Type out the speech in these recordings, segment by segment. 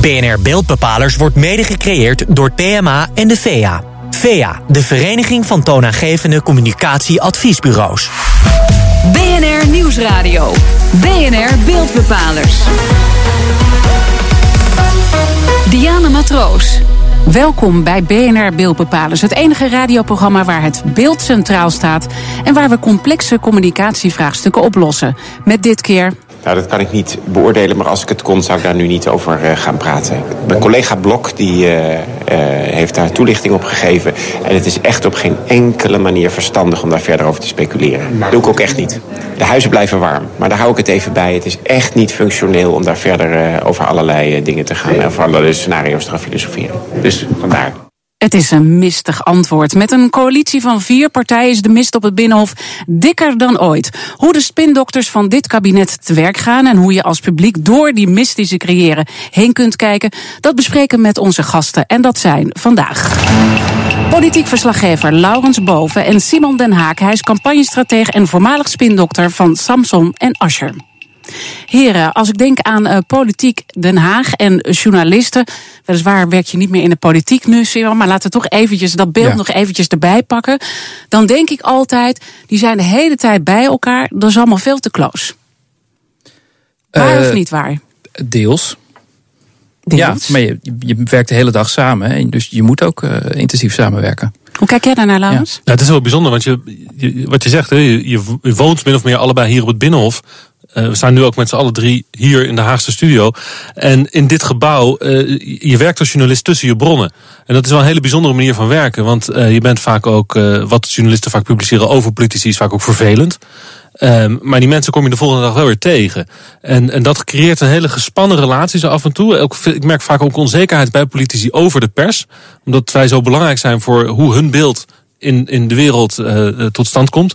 BNR Beeldbepalers wordt mede gecreëerd door PMA en de VEA. VEA, de Vereniging van Toonaangevende Communicatieadviesbureaus. BNR Nieuwsradio. BNR Beeldbepalers. Diana Matroos. Welkom bij BNR Beeldbepalers, het enige radioprogramma waar het beeld centraal staat en waar we complexe communicatievraagstukken oplossen. Met dit keer nou, dat kan ik niet beoordelen, maar als ik het kon, zou ik daar nu niet over uh, gaan praten. Mijn collega Blok die, uh, uh, heeft daar toelichting op gegeven. En het is echt op geen enkele manier verstandig om daar verder over te speculeren. Dat doe ik ook echt niet. De huizen blijven warm, maar daar hou ik het even bij. Het is echt niet functioneel om daar verder over allerlei dingen te gaan, over allerlei scenario's te gaan filosoferen. Dus vandaar. Het is een mistig antwoord. Met een coalitie van vier partijen is de mist op het Binnenhof dikker dan ooit. Hoe de spindokters van dit kabinet te werk gaan en hoe je als publiek door die mist die ze creëren heen kunt kijken, dat bespreken met onze gasten. En dat zijn vandaag. Politiek verslaggever Laurens Boven en Simon Den Haak. Hij is campagnestratege en voormalig spindokter van Samson en Ascher. Heren, als ik denk aan uh, politiek Den Haag en journalisten. Weliswaar werk je niet meer in de politiek nu, Simon, maar laten we toch eventjes dat beeld nog eventjes erbij pakken. Dan denk ik altijd, die zijn de hele tijd bij elkaar. Dat is allemaal veel te close. Waar uh, of niet waar? Deels. Deels. Ja, maar je, je werkt de hele dag samen. Hè, dus je moet ook uh, intensief samenwerken. Hoe kijk jij daarnaar, Laurens? Ja. Nou, het is wel bijzonder, want je, je wat je zegt, hè, je, je woont min of meer allebei hier op het Binnenhof. Uh, we staan nu ook met z'n alle drie hier in de Haagse studio. En in dit gebouw, uh, je werkt als journalist tussen je bronnen. En dat is wel een hele bijzondere manier van werken. Want uh, je bent vaak ook, wat journalisten vaak publiceren over politici, is vaak ook vervelend. Um, maar die mensen kom je de volgende dag wel weer tegen. En, en dat creëert een hele gespannen relatie zo af en toe. Ik merk vaak ook onzekerheid bij politici over de pers. Omdat wij zo belangrijk zijn voor hoe hun beeld in, in de wereld tot stand komt.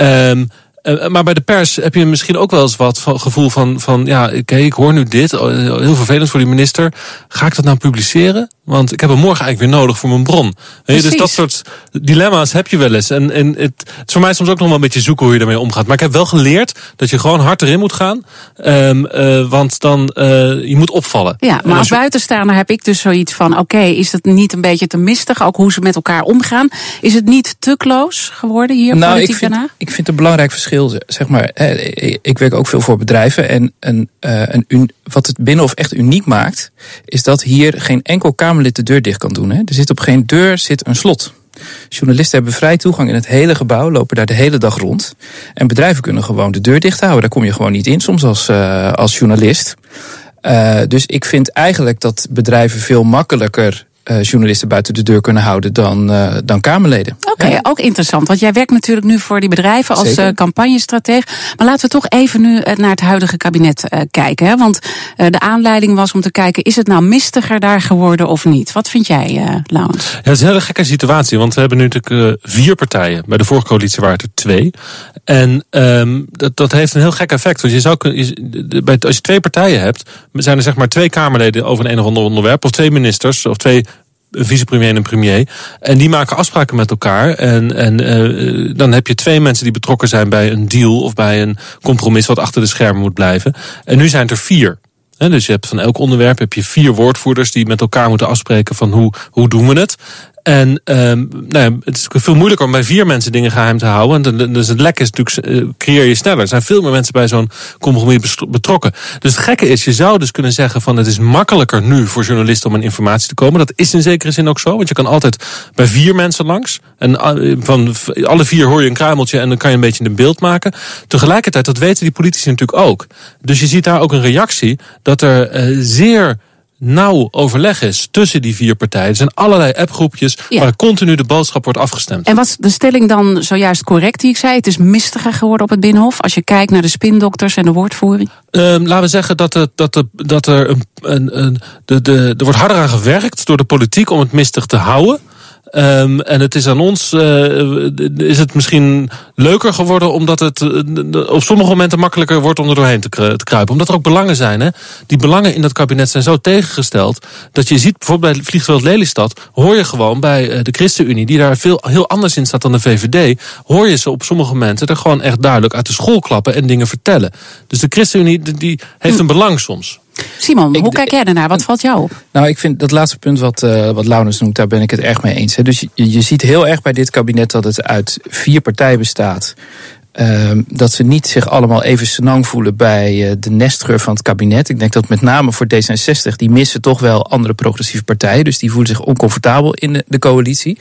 Um, uh, maar bij de pers heb je misschien ook wel eens wat gevoel van, van ja, oké, ik hoor nu dit, heel vervelend voor die minister. Ga ik dat nou publiceren? Want ik heb hem morgen eigenlijk weer nodig voor mijn bron. Dus dat soort dilemma's heb je wel eens. En, en het, het, is voor mij soms ook nog wel een beetje zoeken hoe je ermee omgaat. Maar ik heb wel geleerd dat je gewoon hard erin moet gaan. Um, uh, want dan, uh, je moet opvallen. Ja, maar als, je... buitenstaander heb ik dus zoiets van, oké, okay, is het niet een beetje te mistig? Ook hoe ze met elkaar omgaan. Is het niet te close geworden hier nou, politiek ik vind, daarna? Ik vind het een belangrijk verschil, zeg maar. Ik werk ook veel voor bedrijven. En een, uh, een, wat het Binnenhof echt uniek maakt, is dat hier geen enkel Kamerlid de deur dicht kan doen. Hè. Er zit op geen deur zit een slot. Journalisten hebben vrij toegang in het hele gebouw, lopen daar de hele dag rond. En bedrijven kunnen gewoon de deur dicht houden. Daar kom je gewoon niet in soms als, uh, als journalist. Uh, dus ik vind eigenlijk dat bedrijven veel makkelijker journalisten buiten de deur kunnen houden dan, uh, dan Kamerleden. Oké, okay, ja. ook interessant. Want jij werkt natuurlijk nu voor die bedrijven als uh, campagnestratege. Maar laten we toch even nu naar het huidige kabinet kijken. Hè? Want de aanleiding was om te kijken, is het nou mistiger daar geworden of niet? Wat vind jij, Laurens? Ja, het is een hele gekke situatie. Want we hebben nu natuurlijk vier partijen. Bij de vorige coalitie waren het er twee. En um, dat, dat heeft een heel gek effect. Want je zou als je twee partijen hebt, zijn er zeg maar twee Kamerleden over een, een of ander onderwerp. Of twee ministers, of twee vicepremier en een premier. En die maken afspraken met elkaar. En, en uh, dan heb je twee mensen die betrokken zijn bij een deal of bij een compromis wat achter de schermen moet blijven. En nu zijn er vier. He, dus je hebt van elk onderwerp heb je vier woordvoerders die met elkaar moeten afspreken van hoe, hoe doen we het. En um, nou ja, het is veel moeilijker om bij vier mensen dingen geheim te houden. En dus het lek is natuurlijk, uh, creëer je sneller. Er zijn veel meer mensen bij zo'n compromis betrokken. Dus het gekke is, je zou dus kunnen zeggen van het is makkelijker nu voor journalisten om aan informatie te komen. Dat is in zekere zin ook zo, want je kan altijd bij vier mensen langs. En uh, van alle vier hoor je een kruimeltje en dan kan je een beetje een beeld maken. Tegelijkertijd, dat weten die politici natuurlijk ook. Dus je ziet daar ook een reactie dat er uh, zeer nauw overleg is tussen die vier partijen. Er zijn allerlei appgroepjes ja. waar continu de boodschap wordt afgestemd. En was de stelling dan zojuist correct die ik zei? Het is mistiger geworden op het Binnenhof als je kijkt naar de spindokters en de woordvoering? Um, laten we zeggen dat, het, dat, de, dat er, een, een, een, de, de, er wordt harder aan gewerkt door de politiek om het mistig te houden. Um, en het is aan ons, uh, is het misschien leuker geworden omdat het uh, op sommige momenten makkelijker wordt om er doorheen te, te, kruipen. Omdat er ook belangen zijn. Hè? Die belangen in dat kabinet zijn zo tegengesteld dat je ziet bijvoorbeeld bij vliegveld Lelystad, hoor je gewoon bij uh, de ChristenUnie, die daar veel, heel anders in staat dan de VVD, hoor je ze op sommige momenten er gewoon echt duidelijk uit de school klappen en dingen vertellen. Dus de ChristenUnie die heeft een belang soms. Simon, hoe kijk jij daarnaar? Wat valt jou op? Nou, ik vind dat laatste punt wat, uh, wat Launus noemt, daar ben ik het erg mee eens. Hè. Dus je, je ziet heel erg bij dit kabinet dat het uit vier partijen bestaat. Uh, dat ze niet zich allemaal even senang voelen bij uh, de nestgeur van het kabinet. Ik denk dat met name voor D66, die missen toch wel andere progressieve partijen. Dus die voelen zich oncomfortabel in de, de coalitie.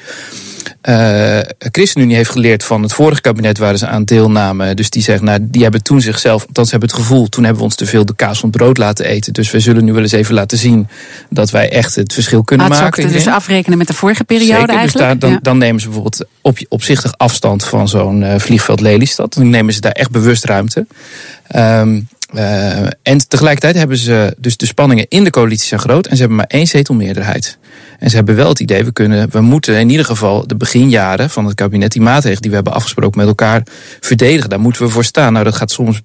Uh, ChristenUnie heeft geleerd van het vorige kabinet waar ze aan deelnamen. Dus die zeggen, nou, die hebben toen zichzelf, althans hebben het gevoel, toen hebben we ons te veel de kaas van het brood laten eten. Dus we zullen nu wel eens even laten zien dat wij echt het verschil kunnen ah, maken. Dus afrekenen met de vorige periode Zeker, eigenlijk? Dus daar, dan, ja. dan, nemen ze bijvoorbeeld op, opzichtig afstand van zo'n uh, vliegveld Lelystad. Dan nemen ze daar echt bewust ruimte. Um, uh, en tegelijkertijd hebben ze dus de spanningen in de coalitie zijn groot en ze hebben maar één zetelmeerderheid. En ze hebben wel het idee, we, kunnen, we moeten in ieder geval de beginjaren van het kabinet, die maatregelen die we hebben afgesproken met elkaar, verdedigen. Daar moeten we voor staan. Nou, dat gaat soms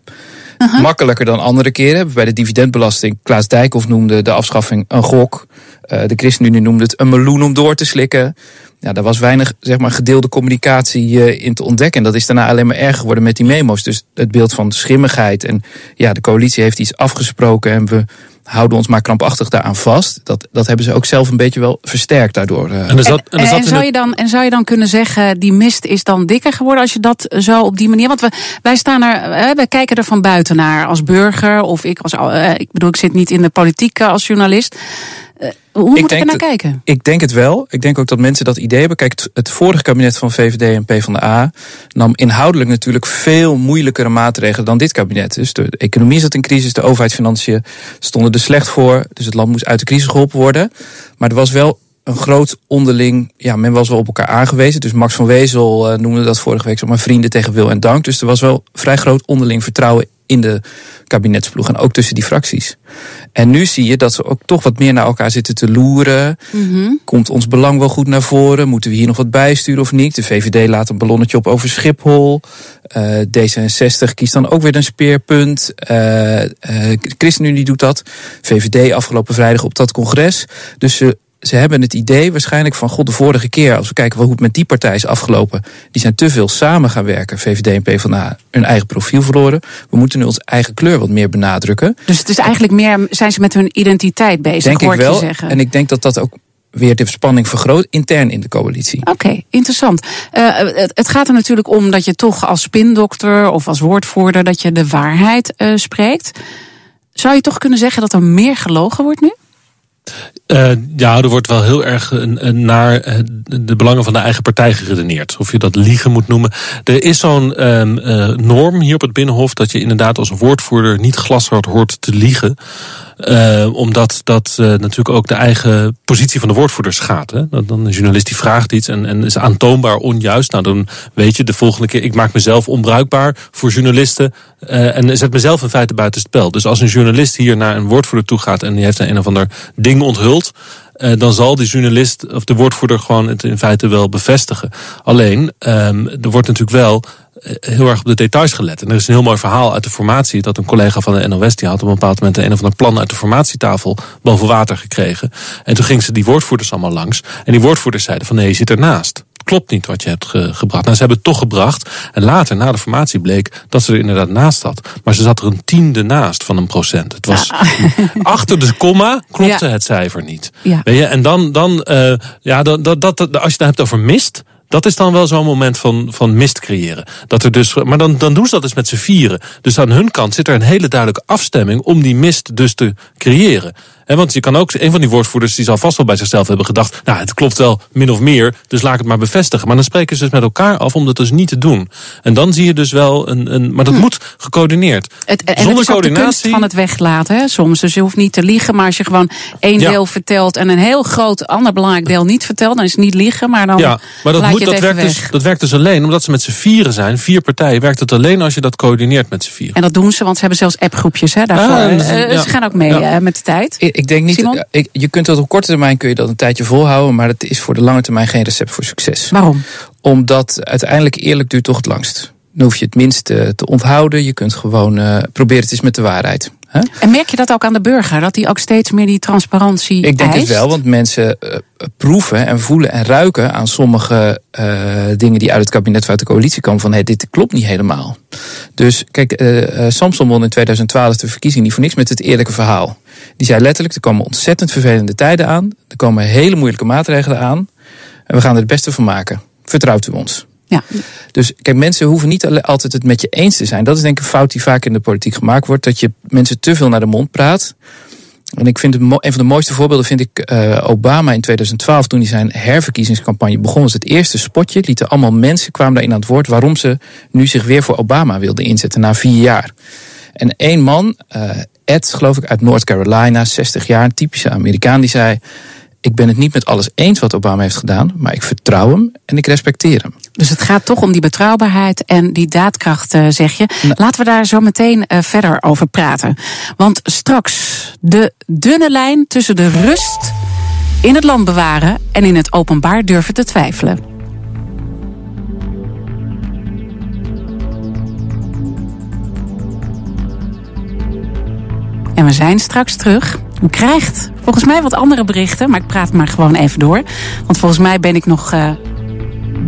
uh -huh. makkelijker dan andere keren. Bij de dividendbelasting, Klaas Dijkhoff noemde de afschaffing een gok. Uh, de ChristenUnie noemde het een meloen om door te slikken. Ja, daar was weinig zeg maar, gedeelde communicatie uh, in te ontdekken. En dat is daarna alleen maar erger geworden met die memo's. Dus het beeld van schimmigheid. En ja, de coalitie heeft iets afgesproken en we houden ons maar krampachtig daaraan vast. Dat, dat hebben ze ook zelf een beetje wel versterkt daardoor. Uh. En, zat, en, en, en zou je dan, en zou je dan kunnen zeggen, die mist is dan dikker geworden als je dat zo op die manier. Want we, wij staan er, wij kijken er van buiten naar als burger. Of ik als, ik bedoel, ik zit niet in de politiek als journalist. Uh, hoe ik moet ik er naar kijken? Ik denk het wel. Ik denk ook dat mensen dat idee hebben. Kijk, het, het vorige kabinet van VVD en PvdA nam inhoudelijk natuurlijk veel moeilijkere maatregelen dan dit kabinet. Dus de economie zat in crisis, de overheidsfinanciën stonden er slecht voor. Dus het land moest uit de crisis geholpen worden. Maar er was wel een groot onderling, ja, men was wel op elkaar aangewezen. Dus Max van Wezel uh, noemde dat vorige week zomaar vrienden tegen wil en dank. Dus er was wel vrij groot onderling vertrouwen in de kabinetsploeg en ook tussen die fracties. En nu zie je dat ze ook toch wat meer naar elkaar zitten te loeren. Mm -hmm. Komt ons belang wel goed naar voren? Moeten we hier nog wat bijsturen of niet? De VVD laat een ballonnetje op over Schiphol. Uh, D66 kiest dan ook weer een speerpunt. Uh, uh, ChristenUnie doet dat. VVD afgelopen vrijdag op dat congres. Dus ze ze hebben het idee waarschijnlijk van... god, de vorige keer, als we kijken hoe het met die partij is afgelopen... die zijn te veel samen gaan werken, VVD en PvdA, hun eigen profiel verloren. We moeten nu onze eigen kleur wat meer benadrukken. Dus het is eigenlijk meer, zijn ze met hun identiteit bezig, denk hoor ik wel. zeggen. En ik denk dat dat ook weer de spanning vergroot intern in de coalitie. Oké, okay, interessant. Uh, het, het, gaat er natuurlijk om dat je toch als spindokter of als woordvoerder... dat je de waarheid uh, spreekt. Zou je toch kunnen zeggen dat er meer gelogen wordt nu? Uh, ja, er wordt wel heel erg naar de belangen van de eigen partij geredeneerd. Of je dat liegen moet noemen. Er is zo'n uh, norm hier op het Binnenhof dat je inderdaad als woordvoerder niet glashard hoort te liegen. Omdat dat natuurlijk ook de eigen positie van de woordvoerder schaadt. Dan een journalist die vraagt iets en, en is aantoonbaar onjuist. Nou, dan weet je de volgende keer, ik maak mezelf onbruikbaar voor journalisten. En zet mezelf in feite buiten spel. Dus als een journalist hier naar een woordvoerder toe gaat en die heeft een, een of ander ding onthuld. Uh, dan zal die journalist of de woordvoerder gewoon het in feite wel bevestigen. Alleen, um, er wordt natuurlijk wel heel erg op de details gelet. En er is een heel mooi verhaal uit de formatie... dat een collega van de NOS... die had op een bepaald moment een of ander plan... uit de formatietafel boven water gekregen. En toen ging ze die woordvoerders allemaal langs. En die woordvoerders zeiden van nee, je zit ernaast klopt niet wat je hebt ge gebracht. Nou, ze hebben het toch gebracht. En later, na de formatie, bleek dat ze er inderdaad naast zat. Maar ze zat er een tiende naast van een procent. Het was ja. achter de komma klopte ja. het cijfer niet. Ja. Weet je? En dan, dan uh, ja, dat, dat, dat, als je het hebt over mist. Dat is dan wel zo'n moment van, van mist creëren. Dat er dus, maar dan, dan doen ze dat dus met z'n vieren. Dus aan hun kant zit er een hele duidelijke afstemming om die mist dus te creëren. He, want je kan ook, een van die woordvoerders die zal vast wel bij zichzelf hebben gedacht, nou het klopt wel min of meer, dus laat ik het maar bevestigen. Maar dan spreken ze dus met elkaar af om dat dus niet te doen. En dan zie je dus wel een, een maar dat hm. moet gecoördineerd. Het, en Zonder het is coördinatie. van het weglaten hè, soms. Dus je hoeft niet te liegen, maar als je gewoon één ja. deel vertelt en een heel groot ander belangrijk deel niet vertelt, dan is het niet liegen, maar dan. Ja, maar dat, laat moet, je dat, werkt dus, dat werkt dus alleen omdat ze met z'n vieren zijn, vier partijen, werkt het alleen als je dat coördineert met z'n vieren. En dat doen ze, want ze hebben zelfs appgroepjes hè, daarvoor. Ah, is- uh, ja. Ze gaan ook mee Ja. uh, met de tijd. Ik, denk niet, Simon? ik, je kunt dat op korte termijn kun je dat een tijdje volhouden, maar het is voor de lange termijn geen recept voor succes. Waarom? Omdat uiteindelijk eerlijk duurt toch het langst. Dan hoef je het minst eh, te onthouden. Je kunt gewoon uh, proberen het eens met de waarheid. En merk je dat ook aan de burger? Dat die ook steeds meer die transparantie Ik denk eist? het wel, want mensen uh, proeven en voelen en ruiken aan sommige uh, dingen die uit het kabinet of uit de coalitie komen. Van hé, hey, dit klopt niet helemaal. Dus kijk, Samson won in 2012 de verkiezing niet voor niks met het eerlijke verhaal. Die zei letterlijk: er komen ontzettend vervelende tijden aan. Er komen hele moeilijke maatregelen aan. En we gaan er het beste van maken. Vertrouwt u ons? Ja. Dus kijk, mensen hoeven niet altijd het met je eens te zijn. Dat is denk ik een fout die vaak in de politiek gemaakt wordt. Dat je mensen te veel naar de mond praat. En ik vind het, een van de mooiste voorbeelden vind ik uh, Obama in 2012, toen hij zijn herverkiezingscampagne begon, was het eerste spotje. Lieten allemaal mensen kwamen daarin aan het woord waarom ze nu zich weer voor Obama wilden inzetten na vier jaar. En één man, uh, Ed, geloof ik, uit North Carolina, 60 jaar, een typische Amerikaan, die zei: Ik ben het niet met alles eens wat Obama heeft gedaan, maar ik vertrouw hem en ik respecteer hem. Dus het gaat toch om die betrouwbaarheid en die daadkracht, uh, zeg je. Nou. Laten we daar zo meteen uh, verder over praten. Want straks de dunne lijn tussen de rust in het land bewaren en in het openbaar durven te twijfelen. En we zijn straks terug. U krijgt volgens mij wat andere berichten, maar ik praat maar gewoon even door. Want volgens mij ben ik nog uh,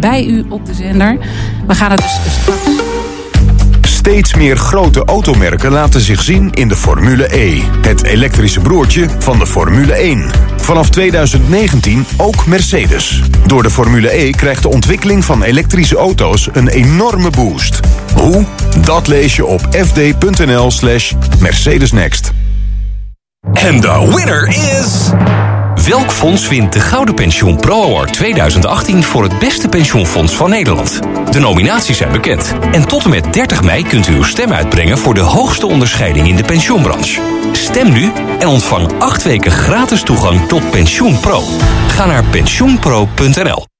bij u op de zender. We gaan het dus straks. Steeds meer grote automerken laten zich zien in de Formule E. Het elektrische broertje van de Formule 1. Vanaf 2019 ook Mercedes. Door de Formule E krijgt de ontwikkeling van elektrische auto's een enorme boost. Hoe? Dat lees je op fd.nl slash Mercedes Next. En de winner is... Welk fonds wint de Gouden Pensioen Pro Award 2018 voor het beste pensioenfonds van Nederland? De nominaties zijn bekend. En tot en met 30 mei kunt u uw stem uitbrengen voor de hoogste onderscheiding in de pensioenbranche. Stem nu en ontvang 8 weken gratis toegang tot Pensioen Pro. Ga naar pensioenpro.nl.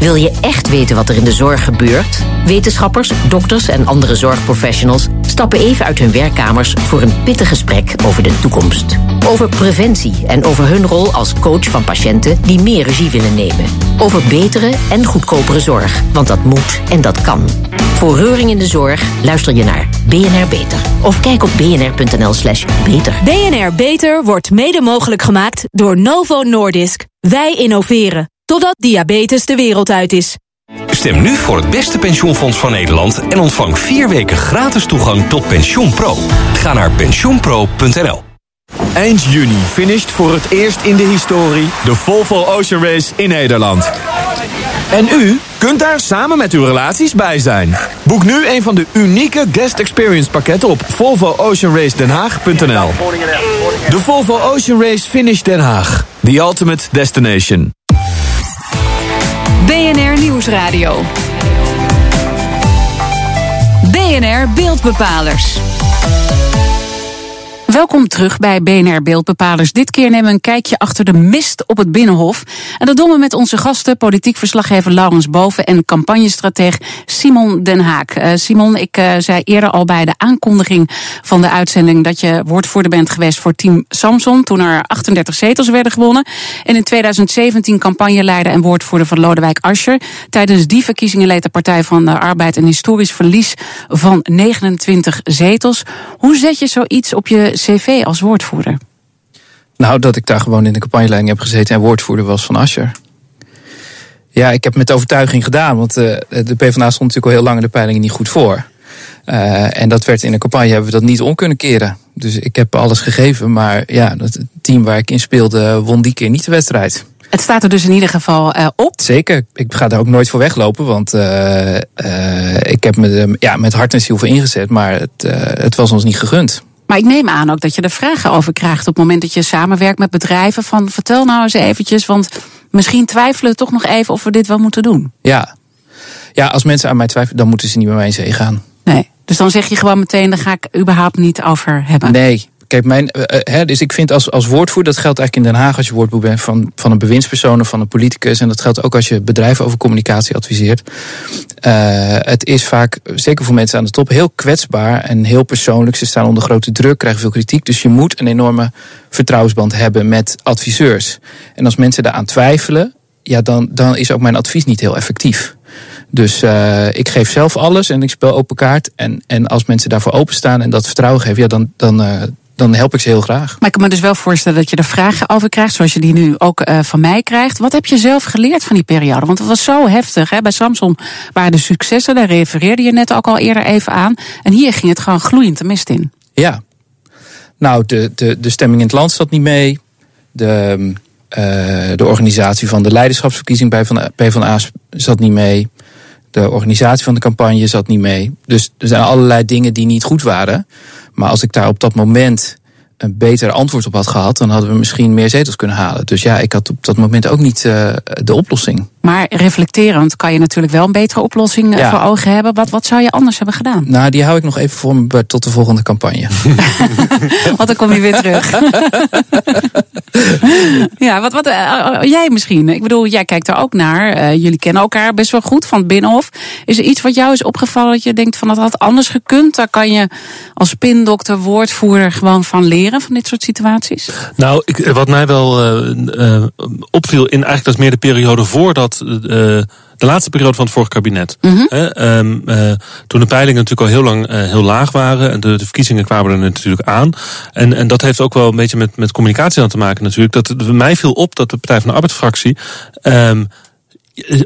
Wil je echt weten wat er in de zorg gebeurt? Wetenschappers, dokters en andere zorgprofessionals stappen even uit hun werkkamers voor een pittig gesprek over de toekomst. Over preventie en over hun rol als coach van patiënten die meer regie willen nemen. Over betere en goedkopere zorg, want dat moet en dat kan. Voor Reuring in de Zorg luister je naar BNR Beter. Of kijk op bnr.nl slash beter. BNR Beter wordt mede mogelijk gemaakt door Novo Nordisk. Wij innoveren. Totdat diabetes de wereld uit is. Stem nu voor het beste pensioenfonds van Nederland en ontvang vier weken gratis toegang tot Pensioen Pro. Ga naar pensioenpro.nl. Eind juni finisht voor het eerst in de historie de Volvo Ocean Race in Nederland. En u kunt daar samen met uw relaties bij zijn. Boek nu een van de unieke guest experience pakketten op volvooceanracedenhaag.nl. De Volvo Ocean Race Finish Den Haag. The ultimate destination. BNR Nieuwsradio. BNR Beeldbepalers. Welkom terug bij BNR Beeldbepalers. Dit keer nemen we een kijkje achter de mist op het Binnenhof. En dat doen we met onze gasten, politiek verslaggever Laurens Boven en campagnestrateg Simon Den Haak. Uh, Simon, ik uh, zei eerder al bij de aankondiging van de uitzending dat je woordvoerder bent geweest voor Team Samson toen er 38 zetels werden gewonnen. En in 2017 campagneleider en woordvoerder van Lodewijk Asscher. Tijdens die verkiezingen leed de Partij van de Arbeid een historisch verlies van 29 zetels. Hoe zet je zoiets op je cv als woordvoerder? Nou, dat ik daar gewoon in de campagneleiding heb gezeten en woordvoerder was van Ascher. Ja, ik heb met overtuiging gedaan, want uh, de PvdA stond natuurlijk al heel lang in de peilingen niet goed voor. Uh, en dat werd in de campagne hebben we dat niet om kunnen keren. Dus ik heb alles gegeven, maar ja, het team waar ik in speelde won die keer niet de wedstrijd. Het staat er dus in ieder geval uh, op. Zeker. Ik ga daar ook nooit voor weglopen. Want uh, ik heb me ja, met hart en ziel voor ingezet. Maar het, het was ons niet gegund. Maar ik neem aan ook dat je er vragen over krijgt op het moment dat je samenwerkt met bedrijven. Van vertel nou eens eventjes, want misschien twijfelen we toch nog even of we dit wel moeten doen. Ja, ja als mensen aan mij twijfelen, dan moeten ze niet met mij in zee gaan. Nee, dus dan zeg je gewoon meteen, daar ga ik überhaupt niet over hebben. Nee, Kijk, mijn, uh, dus ik vind als, als woordvoerder, dat geldt eigenlijk in Den Haag als je woordvoerder bent van, van een bewindspersoon of van een politicus. En dat geldt ook als je bedrijven over communicatie adviseert. Uh, het is vaak, zeker voor mensen aan de top, heel kwetsbaar en heel persoonlijk. Ze staan onder grote druk, krijgen veel kritiek. Dus je moet een enorme vertrouwensband hebben met adviseurs. En als mensen daaraan twijfelen, ja, dan, dan is ook mijn advies niet heel effectief. Dus uh, ik geef zelf alles en ik speel open kaart. En, en als mensen daarvoor openstaan en dat vertrouwen geven, ja, dan, dan, dan help ik ze heel graag. Maar ik kan me dus wel voorstellen dat je er vragen over krijgt, zoals je die nu ook uh, van mij krijgt. Wat heb je zelf geleerd van die periode? Want het was zo heftig. Hè? Bij Samsung waren de successen, daar refereerde je net ook al eerder even aan. En hier ging het gewoon gloeiend de mist in. Ja. Nou, de, de, de stemming in het land zat niet mee. De, uh, de organisatie van de leiderschapsverkiezing bij van PvdA zat niet mee. De organisatie van de campagne zat niet mee. Dus er zijn allerlei dingen die niet goed waren. Maar als ik daar op dat moment een beter antwoord op had gehad, dan hadden we misschien meer zetels kunnen halen. Dus ja, ik had op dat moment ook niet uh, de oplossing. Maar reflecterend kan je natuurlijk wel een betere oplossing ja. voor ogen hebben. Wat, wat zou je anders hebben gedaan? Nou, die hou ik nog even voor me tot de volgende campagne. Want dan kom je weer terug. ja, wat, wat uh, jij misschien? Ik bedoel, jij kijkt er ook naar. Uh, jullie kennen elkaar best wel goed van het Binnenhof. Is er iets wat jou is opgevallen dat je denkt van dat had anders gekund? Daar kan je als spindokter, woordvoerder gewoon van leren van dit soort situaties? Nou, ik, wat mij wel uh, opviel in eigenlijk dat is meer de periode voordat uh, de laatste periode van het vorige kabinet. Mm -hmm. um, uh, toen de peilingen natuurlijk al heel lang uh, heel laag waren. En de, de, verkiezingen kwamen er natuurlijk aan. En, en dat heeft ook wel een beetje met, met communicatie aan te maken natuurlijk. Dat, mij viel op dat de Partij van de Arbeidsfractie... Um,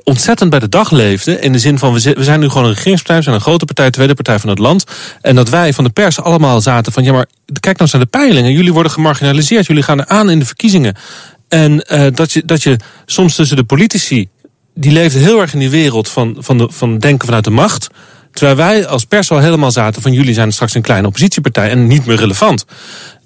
ontzettend bij de dag leefde. In de zin van, we zijn nu gewoon een regeringspartij, we zijn een grote partij, tweede partij van het land. En dat wij van de pers allemaal zaten van, ja maar kijk nou eens naar de peilingen. Jullie worden gemarginaliseerd, jullie gaan aan in de verkiezingen. En uh, dat, je, dat je soms tussen de politici, die leefden heel erg in die wereld van, van, de, van denken vanuit de macht. Terwijl wij als pers al helemaal zaten van jullie zijn straks een kleine oppositiepartij en niet meer relevant.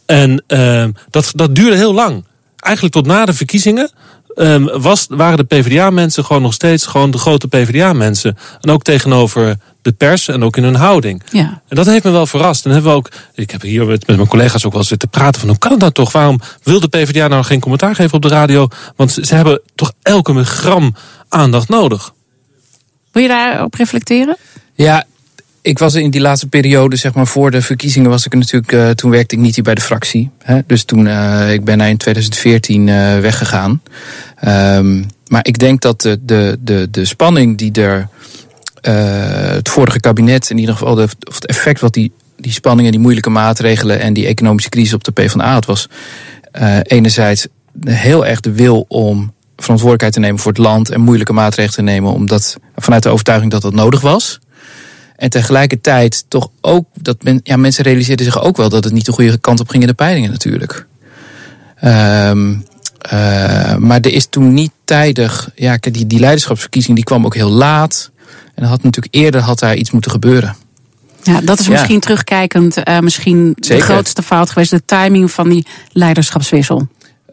En uh, dat, dat duurde heel lang. Eigenlijk tot na de verkiezingen um, was, waren de PvdA-mensen gewoon nog steeds gewoon de grote PvdA-mensen. En ook tegenover de pers en ook in hun houding. Ja. En dat heeft me wel verrast. En hebben we ook, ik heb hier met, met mijn collega's ook wel zitten praten van hoe kan het nou toch? Waarom wil de PvdA nou geen commentaar geven op de radio? Want ze, ze hebben toch elke gram aandacht nodig. Wil je daarop reflecteren? Ja, ik was in die laatste periode, zeg maar voor de verkiezingen, was ik natuurlijk. Uh, toen werkte ik niet hier bij de fractie. Hè? Dus toen uh, ik ben in 2014 uh, weggegaan. Um, maar ik denk dat de, de, de, de spanning die er het vorige kabinet, in ieder geval de, of het effect wat die, die spanningen, die moeilijke maatregelen en die economische crisis op de PvdA had, was enerzijds heel erg de wil om verantwoordelijkheid te nemen voor het land en moeilijke maatregelen te nemen, omdat vanuit de overtuiging dat dat nodig was. En tegelijkertijd toch ook dat men, ja, mensen realiseerden zich ook wel dat het niet de goede kant op ging in de peilingen natuurlijk. Um, uh, maar er is toen niet tijdig, ja, die, die leiderschapsverkiezing die kwam ook heel laat. En dan had natuurlijk eerder had daar iets moeten gebeuren. Ja, dat is ja. misschien terugkijkend, uh, misschien Zeker. de grootste fout geweest, de timing van die leiderschapswissel.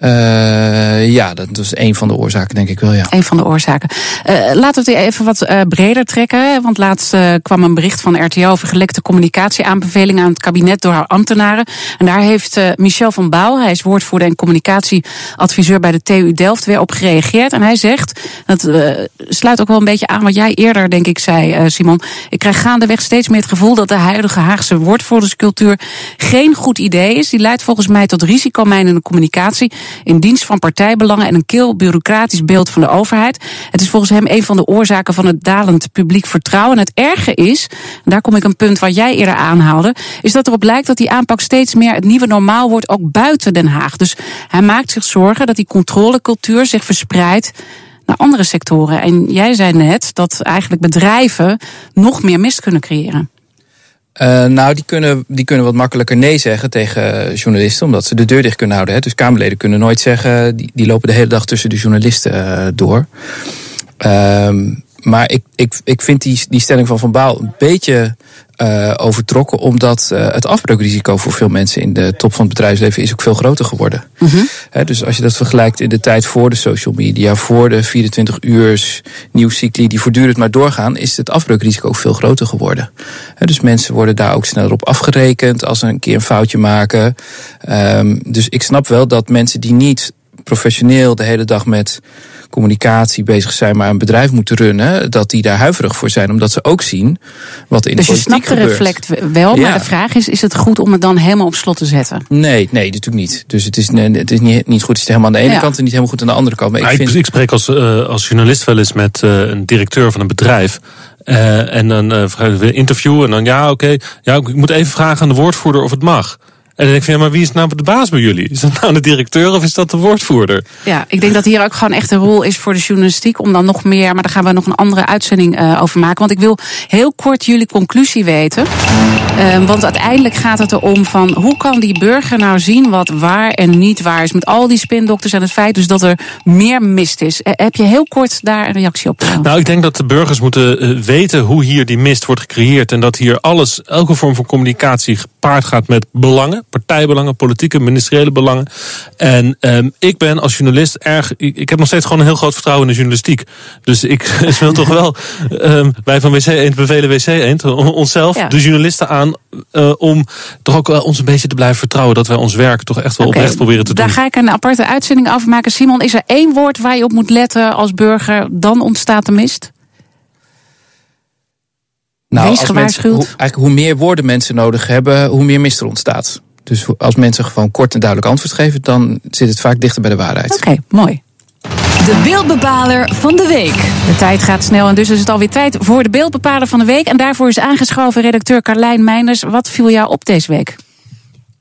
Uh, ja, dat is een van de oorzaken, denk ik wel, ja. Een van de oorzaken. Uh, laten we het even wat uh, breder trekken. Want laatst kwam een bericht van RTO over gelekte communicatieaanbevelingen aan het kabinet door haar ambtenaren. En daar heeft Michel van Bouw, hij is woordvoerder en communicatieadviseur bij de TU Delft, weer op gereageerd. En hij zegt, dat sluit ook wel een beetje aan wat jij eerder, denk ik, zei, Simon. Ik krijg gaandeweg steeds meer het gevoel dat de huidige Haagse woordvoerderscultuur geen goed idee is. Die leidt volgens mij tot risicomijnende communicatie in dienst van partijbelangen en een kil bureaucratisch beeld van de overheid. Het is volgens hem een van de oorzaken van het dalend publiek vertrouwen. En het erge is, en daar kom ik een punt wat jij eerder aanhaalde, is dat erop lijkt dat die aanpak steeds meer het nieuwe normaal wordt, ook buiten Den Haag. Dus hij maakt zich zorgen dat die controlecultuur zich verspreidt naar andere sectoren. En jij zei net dat eigenlijk bedrijven nog meer mist kunnen creëren. Uh, nou, die kunnen, die kunnen wat makkelijker nee zeggen tegen journalisten, omdat ze de deur dicht kunnen houden. Hè. Dus Kamerleden kunnen nooit zeggen, die, die lopen de hele dag tussen de journalisten uh, door. Um, maar ik, ik, ik vind die, die stelling van Van Baal een beetje uh, overtrokken, omdat uh, het afbreukrisico voor veel mensen in de top van het bedrijfsleven is ook veel groter geworden. Mm -hmm. He, dus als je dat vergelijkt in de tijd voor de social media, voor de 24 uur nieuwscycli die voortdurend maar doorgaan, is het afbreukrisico ook veel groter geworden. He, dus mensen worden daar ook sneller op afgerekend als ze een keer een foutje maken. Um, dus ik snap wel dat mensen die niet professioneel de hele dag met communicatie bezig zijn, maar een bedrijf moeten runnen, dat die daar huiverig voor zijn, omdat ze ook zien wat in dus de politiek gebeurt. Dus je snapt de reflect wel, maar de vraag is, is het goed om het dan helemaal op slot te zetten? Nee, nee, natuurlijk niet. Dus het is, het is niet, niet goed, het is helemaal aan de ene ja. kant en niet helemaal goed aan de andere kant. Maar ik, vind... ik spreek als, uh, als journalist wel eens met uh, een directeur van een bedrijf. Uh, en dan uh, vragen we interview en dan ja, oké, okay, ja, ik moet even vragen aan de woordvoerder of het mag. En dan denk ik van, ja, maar wie is nou de baas bij jullie? Is dat nou de directeur of is dat de woordvoerder? Ja, ik denk dat hier ook gewoon echt een rol is voor de journalistiek om dan nog meer, maar daar gaan we nog een andere uitzending uh, over maken. Want ik wil heel kort jullie conclusie weten. Uh, want uiteindelijk gaat het erom van hoe kan die burger nou zien wat waar en niet waar is met al die spindokters en het feit dus dat er meer mist is. Uh, heb je heel kort daar een reactie op? Nou, ik denk dat de burgers moeten weten hoe hier die mist wordt gecreëerd en dat hier alles, elke vorm van communicatie gepaard gaat met belangen partijbelangen, politieke, ministeriële belangen. En um, ik ben als journalist erg. Ik, ik, heb nog steeds gewoon een heel groot vertrouwen in de journalistiek. Dus ik wil toch wel. Um, wij van WC Eend bevelen WC Eend onszelf, ja. de journalisten aan. Uh, om toch ook ons een beetje te blijven vertrouwen dat wij ons werk toch echt wel okay, oprecht proberen te daar doen. Daar ga ik een aparte uitzending over maken. Simon, is er één woord waar je op moet letten als burger? Dan ontstaat de mist? Nou, Wees. Mensen, hoe, eigenlijk hoe meer woorden mensen nodig hebben, hoe meer mist er ontstaat. Dus als mensen gewoon kort en duidelijk antwoord geven, dan zit het vaak dichter bij de waarheid. Oké, okay, mooi. De beeldbepaler van de week. De tijd gaat snel en dus is het alweer tijd voor de beeldbepaler van de week. En daarvoor is aangeschoven redacteur Carlijn Meinders. Wat viel jou op deze week?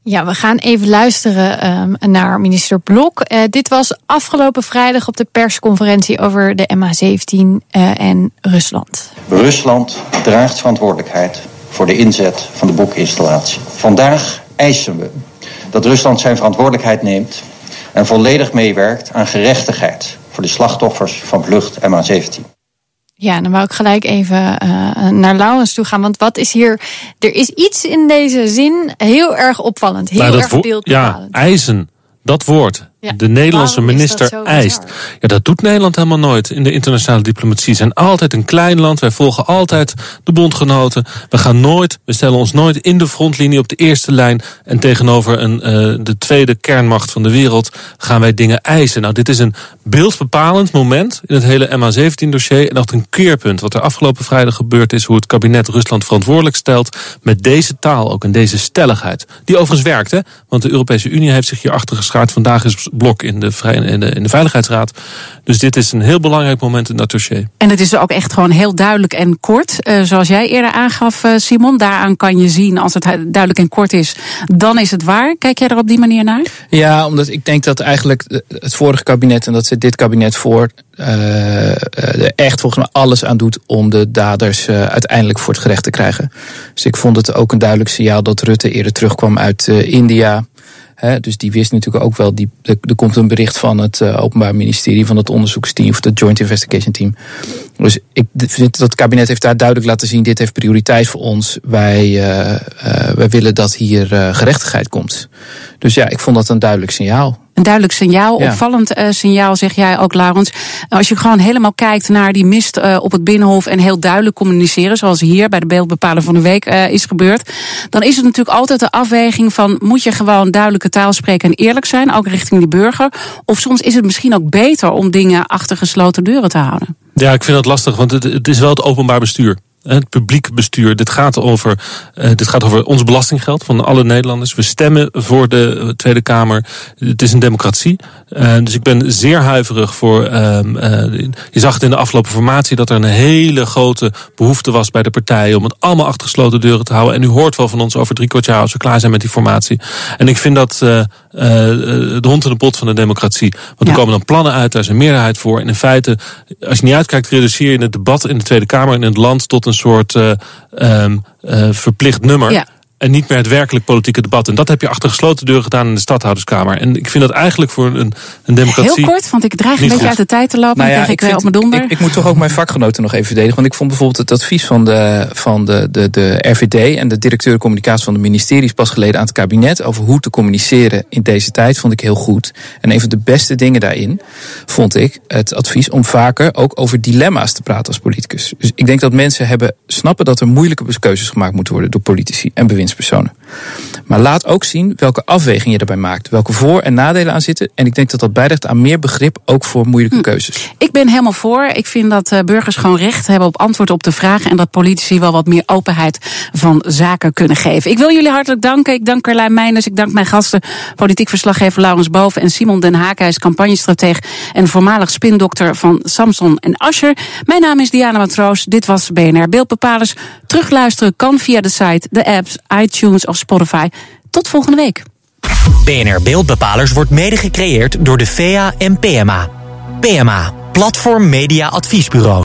Ja, we gaan even luisteren um, naar minister Blok. Uh, dit was afgelopen vrijdag op de persconferentie over de MH17 uh, en Rusland. Rusland draagt verantwoordelijkheid voor de inzet van de boekinstallatie. Vandaag eisen we dat Rusland zijn verantwoordelijkheid neemt en volledig meewerkt aan gerechtigheid voor de slachtoffers van vlucht MH17. Ja, dan wou ik gelijk even uh, naar Laurens toe gaan. Want wat is hier. Er is iets in deze zin heel erg opvallend. Heel nou, erg beeldbepalend. Ja, eisen. Dat woord. Ja. De Nederlandse minister eist. Ja, dat doet Nederland helemaal nooit in de internationale diplomatie. We zijn altijd een klein land. Wij volgen altijd de bondgenoten. We gaan nooit, we stellen ons nooit in de frontlinie op de eerste lijn. En tegenover een, uh, de tweede kernmacht van de wereld gaan wij dingen eisen. Nou, dit is een beeldbepalend moment in het hele MH17-dossier. En echt een keerpunt. Wat er afgelopen vrijdag gebeurd is. Hoe het kabinet Rusland verantwoordelijk stelt. Met deze taal ook en deze stelligheid. Die overigens werkt, hè? Want de Europese Unie heeft zich hier achter geschaard. Vandaag is blok in de, in, de, in de Veiligheidsraad. Dus dit is een heel belangrijk moment in dat dossier. En het is ook echt gewoon heel duidelijk en kort. Uh, zoals jij eerder aangaf, uh, Simon. Daaraan kan je zien, als het duidelijk en kort is, dan is het waar. Kijk jij er op die manier naar? Ja, omdat ik denk dat eigenlijk het vorige kabinet en dat zit dit kabinet voor. Uh, er echt volgens mij alles aan doet om de daders uiteindelijk voor het gerecht te krijgen. Dus ik vond het ook een duidelijk signaal dat Rutte eerder terugkwam uit India dus die wist natuurlijk ook wel, die, er, komt een bericht van het uh, Openbaar Ministerie, van het onderzoeksteam of het Joint Investigation Team. Dus ik vind dat het kabinet heeft daar duidelijk laten zien, dit heeft prioriteit voor ons. Wij, uh, uh, wij willen dat hier gerechtigheid komt. Dus ja, ik vond dat een duidelijk signaal. Een duidelijk signaal, ja. opvallend uh, signaal, zeg jij ook, Laurens. Als je gewoon helemaal kijkt naar die mist uh, op het Binnenhof en heel duidelijk communiceren, zoals hier bij de beeldbepaler van de week uh, is gebeurd, dan is het natuurlijk altijd de afweging van moet je gewoon duidelijke taal spreken en eerlijk zijn, ook richting die burger, of soms is het misschien ook beter om dingen achter gesloten deuren te houden. Ja, ik vind dat lastig, want het, het is wel het openbaar bestuur het publiek bestuur. Dit gaat, over, uh, dit gaat over ons belastinggeld van alle Nederlanders. We stemmen voor de Tweede Kamer. Het is een democratie. Uh, dus ik ben zeer huiverig voor. Uh, je zag het in de afgelopen formatie dat er een hele grote behoefte was bij de partijen om het allemaal achter gesloten deuren te houden. En u hoort wel van ons over drie kwart jaar als we klaar zijn met die formatie. En ik vind dat de hond in de pot van de democratie. Want er komen dan plannen uit, daar is een meerderheid voor. En in feite, als je niet uitkijkt, reduceer je het debat in de Tweede Kamer in het land tot een een soort uh, um, uh, verplicht nummer. En niet meer het werkelijk politieke debat. En dat heb je achter gesloten deuren gedaan in de stadhouderskamer. En ik vind dat eigenlijk voor een, een democratie. Heel kort, want ik dreig een beetje goed. uit de tijd te lopen. Nou ja, dan krijg ik, ik op mijn donder. Ik, ik, moet toch ook mijn vakgenoten nog even verdedigen. Want ik vond bijvoorbeeld het advies van de, van de, de, de RVD en de directeur communicatie van de ministeries pas geleden aan het kabinet. over hoe te communiceren in deze tijd. vond ik heel goed. En een van de beste dingen daarin vond ik het advies om vaker ook over dilemma's te praten als politicus. Dus ik denk dat mensen hebben, snappen dat er moeilijke keuzes gemaakt moeten worden door politici en bewindspersonen bewindspersonen. Maar laat ook zien welke afweging je erbij maakt. Welke voor- en nadelen aan zitten. En ik denk dat dat bijdraagt aan meer begrip, ook voor moeilijke hm. keuzes. Ik ben helemaal voor. Ik vind dat eh, burgers gewoon recht hebben op antwoord op de vragen. En dat politici wel wat meer openheid van zaken kunnen geven. Ik wil jullie hartelijk danken. Ik dank Carlijn Meijners. Ik dank mijn gasten, politiek verslaggever Laurens Boven en Simon Den Haak. Hij is campagnestratege en voormalig spindokter van Samson en Ascher. Mijn naam is Diana Matroos. Dit was BNR Beeldbepalers. Terugluisteren kan via de site, de apps, iTunes of Spotify. tot volgende week. BNR Beeldbepalers wordt mede gecreëerd door de VEA en PMA. PMA, Platform Media Adviesbureau.